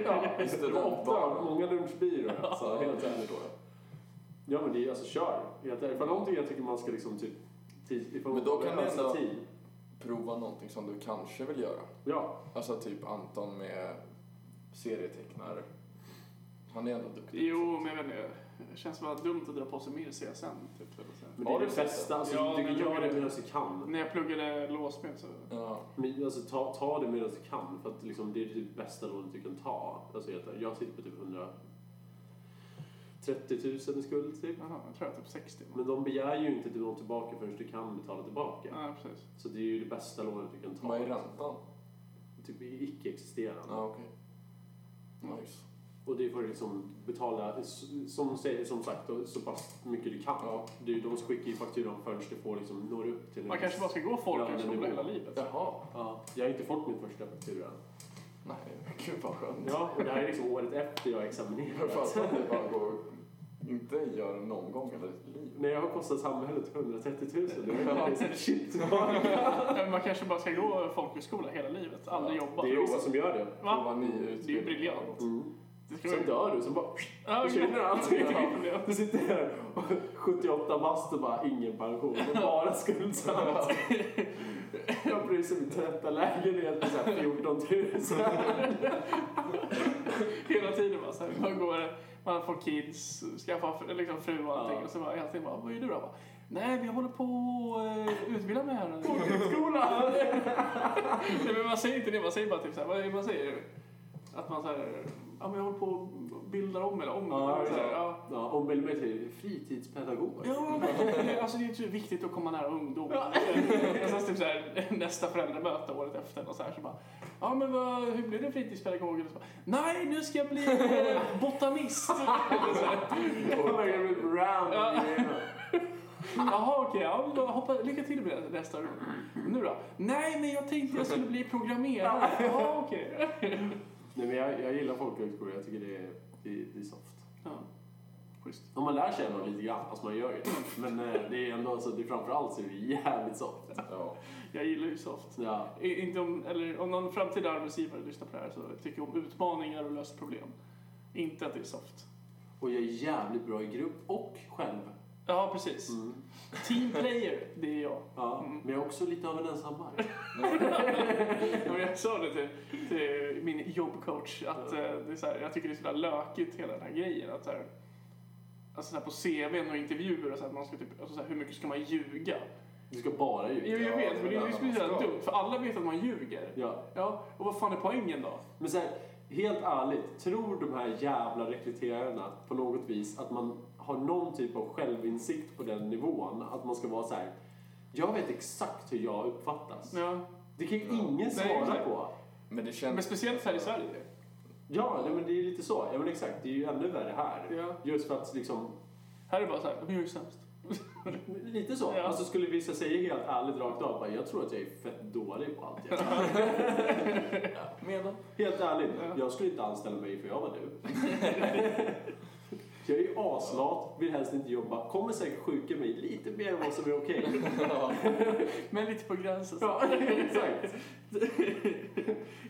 ja, Det var ofta många lunchbyråer. Så Ja, helt ärligt. jag. Ja men det är alltså kör. Helt ärligt. För någonting jag tycker man ska liksom typ tid, ifall Men man då kan ösa ändå- tid. Prova någonting som du kanske vill göra. Ja. Alltså typ Anton med serietecknare. Han är ändå duktig. Jo, men jag vet inte. Det känns bara dumt att dra på sig mer CSN. Typ, eller så. Men det är det bästa. det? Alltså, Ja, du men kan jag göra det det. medan du kan. När jag pluggade låsmed så... Ja. Men alltså, ta, ta det medan du kan, för att liksom, det är typ bästa lånet du kan ta. Alltså, jag sitter på typ 130 000 i skuld typ. Jaha, jag tror jag typ 60. Men de begär ju inte att du lånar tillbaka förrän du kan betala tillbaka. Ja, precis. Så det är ju det bästa lånet du kan ta. Vad är räntan? Typ icke-existerande. Ja, okej. Nice. Och det får du liksom betala, som, säger- som sagt, så pass mycket du kan. Ja. Du, de skickar ju fakturan förrän du får liksom, når upp till en Man kanske bara ska gå folkhögskola Ja, men hela livet. Jaha. Ja, jag har inte fått min första faktura. Nej, gud vad skönt. Ja, och det här är liksom året efter jag examinerat. inte gör någon gång i ditt liv. Nej, jag har kostat samhället 130 000. Det Ja. Man kanske bara ska gå folkhögskola hela livet. Aldrig jobba. Det är vissa som gör det. Va? Det är ju briljant. Mm. Sen vara- dör du, sen bara försvinner allting. Du sitter här 78 bast och bara ingen pension, men bara skuldsatt. Jag pröjsar min tvätta lägenhet med så här 14 000. Hela tiden bara så här, man går, man får kids, skaffar liksom fru och allting och så bara hela tiden bara, vad gör du då? Bara, Nej, jag håller på att uh, utbilda mig här. Skola! Nej, men man säger inte det, man säger bara typ så här, vad är det man säger? Att man så här, ja men jag håller på att bilda om eller om. Ja, så här, ja. Ja, ombild mig till fritidspedagog. Ja, men alltså det är ju viktigt att komma nära ungdom. Och sen typ så här, nästa föräldramöte året efter och så här så bara, ja men vad, hur blir det fritidspedagog? Och så bara, Nej, nu ska jag bli eh, botanist. Eller. Och round. Ja. Jaha, okej. Ja, hoppa, lycka till med det nästa. Nu då? Nej, men jag tänkte jag skulle bli programmerare. Jaha, okej. Nej, men jag, jag gillar folkhögskola. Jag tycker det är, det, det är soft. Ja, schysst. Om man lär sig ändå lite grann, fast man gör ju det. Men eh, det är ändå, alltså, det är framförallt så är det jävligt soft. Ja. Jag gillar ju soft. Ja. I- Inte om, eller om någon framtida arbetsgivare lyssnar på det här så tycker jag om utmaningar och lösa problem. Inte att det är soft. Och jag är jävligt bra i grupp och själv. Ja, precis. Mm. Team player, det är jag. Ja, Mm. men jag är också lite av en ensammare. Ja, jag sa det till, till min jobbcoach att eh, det är så här, jag tycker det är så jävla lökigt hela den här grejen. Att så här, alltså så här på CVn och intervjuer och så att man ska typ, alltså så hur mycket ska man ljuga? Du ska bara ljuga. jag vet, men det är ju man ska. dumt för alla vet att man ljuger. Ja. Ja, och vad fan är poängen då? Men så helt ärligt, tror de här jävla rekryterarna på något vis att man har någon typ av självinsikt på den nivån? Att man ska vara så här. jag vet exakt hur jag uppfattas. Ja. Det kan ju Ja. ingen Nej, svara exakt. på. Men det känns... Men speciellt här i Sverige. Ja, nej, men det är lite så. Ja, men exakt. Det är ju ännu värre här. Ja. Just för att liksom, Här är det bara så här, men jag är sämst. lite så. Ja. Alltså skulle vissa säga helt ärligt rakt av, bara, jag tror att jag är fett dålig på allt jag gör. Medan? Helt ärligt, Ja. jag skulle inte anställa mig för jag var du. jag är ju aslat, vill helst inte jobba, kommer säkert sjuka mig lite mer än vad som är okej. Men lite på gränsen. Så. ja, exakt.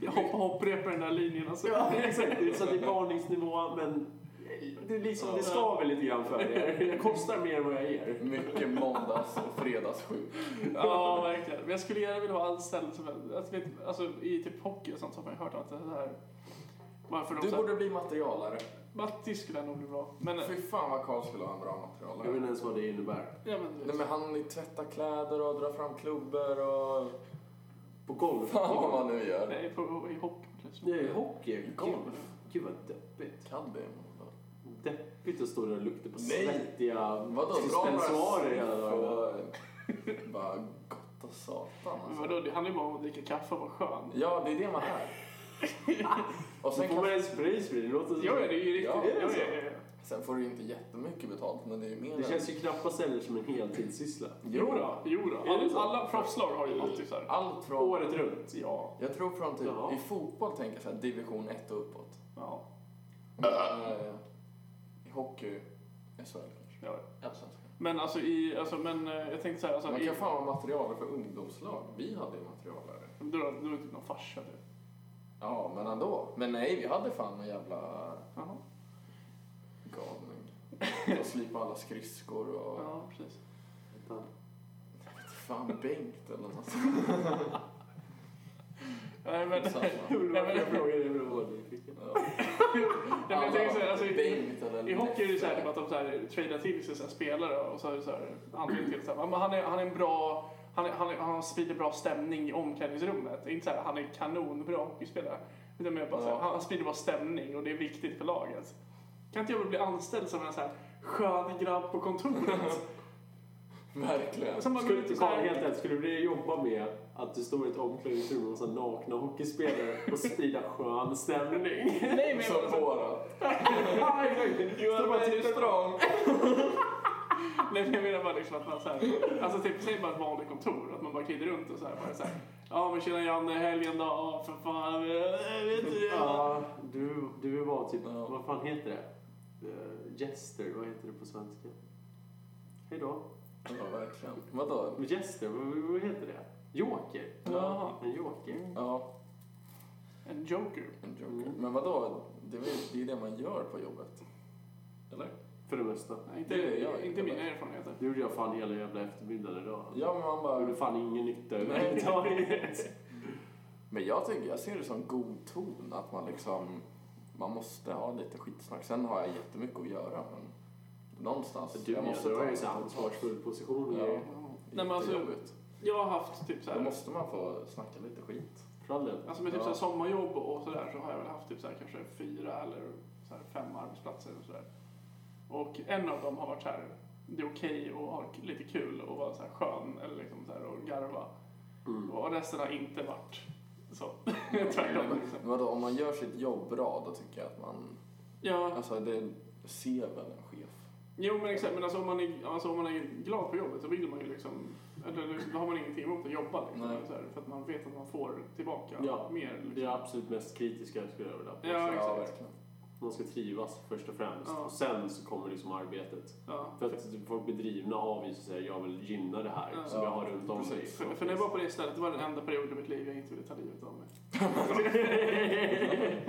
Jag hoppar hopprepar den där linjen. Alltså. Ja, exakt. Så det är varningsnivå, men det, liksom, det skaver lite grann för er. Det kostar mer än vad jag ger. Mycket måndags och fredagssjuk. Ja, verkligen. Men jag skulle gärna vilja vara anställd som, alltså, alltså, i typ hockey och sånt så har man ju hört att det här... Varför Du borde bli materialare. Matti skulle nog bli bra. Men, Fy fan vad Karl skulle vara en bra Jag vet inte ens vad det innebär. ja, men, Nej men han tvättar kläder och drar fram klubbor och... På golf? Fan vad man nu gör. nej, på, i hockey. Liksom. Nej, hockey. Golf. Gud, vad deppigt. Kan det? Deppigt att stå där och lukta på Nej. svettiga suspensoarer hela dagen. Bara gott och satan Men alltså. vadå, det handlar ju bara om att dricka kaffe och vara skön. Ja, det är det man är. och Sen sen, får man kan, en sprayspray, det låter som... Ja, ja, det är ju riktigt. Ja, är det så? ja, ja. sen får du inte jättemycket betalt, men det är mer Det än- känns ju knappast heller som en heltidssyssla. Jo då, jo då. Så? Alla, alla proffslag har ju typ såhär. Allt från... Året runt, ja. Jag tror från typ, Ja. i fotboll tänker jag så här, division 1 och uppåt. ja. Men, eh, I hockey, SHL kanske. ja. Men alltså i, alltså men eh, jag tänkte såhär, alltså Man i, kan fan ha material för ungdomslag. Vi hade ju material där. du, har- du är typ någon farsa du. Ja, men ändå. Men nej, vi hade fan en jävla Jaha. galning. Och slipa alla skridskor och... Ja, precis. Fan, Bengt eller något. Nej men, Samma. nej, men, Jag frågade dig vad du fick. Jag tänker alltså, i, hockey är det såhär typ att de såhär tradar till sig spelare och så är det såhär anledning till såhär, men han är, han är en bra, han, är, han, är, han sprider bra stämning i omklädningsrummet. Det är inte såhär, han är kanonbra hockeyspelare. Utan mer bara såhär, Ja. han, sprider bra stämning och det är viktigt för laget. Kan inte jag bli anställd som en såhär skön grabb på kontoret? Verkligen. Som Skulle du kolla såhär, helt rätt, skulle du vilja jobba med att du står i ett omklädningsrum med massa nakna hockeyspelare och sprida skön stämning? nej men Som bara och tittar på- strong. Nej, men jag menar bara liksom att man såhär, alltså typ säg bara ett vanligt kontor, att man bara glider runt och såhär bara såhär, ja men tjena Janne, helgen då, Ja, för fan, jag vet inte. Ja, du, du var typ, Ja. vad fan heter det? Uh, vad heter det på svenska? Hej då. Ja, verkligen. Vadå? Jester, vad, vad heter det? Joker. Jaha. En joker. Ja, En joker. en joker. Men vadå? Det är ju det man gör på jobbet. Eller? För det mesta. Nej, inte, Det jag, inte mina erfarenheter. Det gjorde jag fan hela jävla eftermiddagen idag. Ja, men man bara... gjorde fan ingen nytta överhuvudtaget. Men jag tycker, jag ser det som god ton att man liksom, man måste ha lite skitsnack. Sen har jag jättemycket att göra men någonstans. Du, jag måste ta så här ansvarsfull position. Ja. Ja. Nej, men alltså-. Jag har haft typ Då såhär, måste man få snacka lite skit. Alltså med typ Ja. såhär sommarjobb och sådär så har jag väl haft typ såhär kanske fyra eller såhär fem arbetsplatser och sådär. Och en av dem har varit såhär, det är okej att ha lite kul och vara såhär skön eller liksom såhär och garva. Mm. Och resten har inte varit så. Tvärtom liksom. Vadå, om man gör sitt jobb bra då tycker jag att man, Ja, alltså det ser väl en chef. jo men exakt. Men alltså om, man är, alltså om man är glad på jobbet så vill man ju liksom, eller då har man ingenting emot att jobba liksom. Så här, för att man vet att man får tillbaka Ja, mer. Liksom. Det är absolut mest kritiska skulle jag vilja påstå. Ja, exakt. verkligen. Man ska trivas först och främst. Ja. Och sen så kommer liksom arbetet. Ja. För att folk blir drivna av just så här, jag vill gynna det här Ja. som jag har runt om mig. För, för när jag var på det stället, det var den enda perioden i mitt liv jag inte ville ta livet av mig.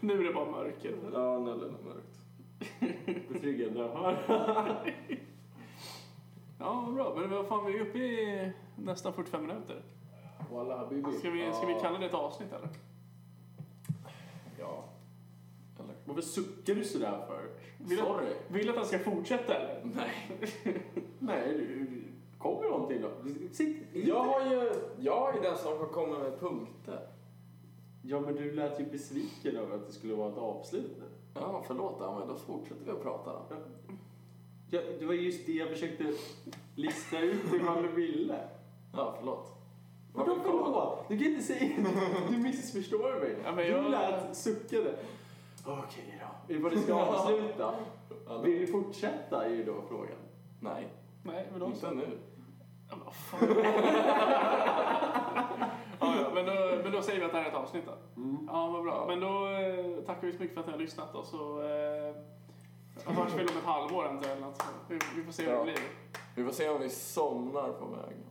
nu är det bara mörker. Ja, nu är det mörkt. Betryggande att höra. Ja, bra. Men vad fan, vi är uppe i nästan 45 minuter. Walla. Ska vi, ska vi kalla det ett avsnitt eller? Varför suckar du sådär för? Vill, Sorry. vill du att han ska fortsätta eller? Nej. Nej, du, kommer någonting då. Sitt Jag har ju, jag är den som kommer med punkter. Ja, men du lät ju besviken över att det skulle vara ett avslut nu. Ja, förlåt, ja, men då fortsätter vi att prata då. Ja, det var just det jag försökte lista ut ifall du ville. Ja, förlåt. Vadå förlåt? Du kan inte säga... Du missförstår mig. Ja, men jag- Du lät suckade. Okej då. Ifall du ska avsluta. Ja, Vill du fortsätta är ju då frågan. Nej, Nej, men då så. inte nu. Ja, men vad fan. ja, ja, men, då, men då säger vi att det här är ett avsnitt då. Mm. Ja, vad bra. Men då eh, tackar vi så mycket för att ni har lyssnat och så eh, hörs vi om ett halvår eller något. Vi, vi får se hur Ja. det blir. Vi får se om vi somnar på vägen.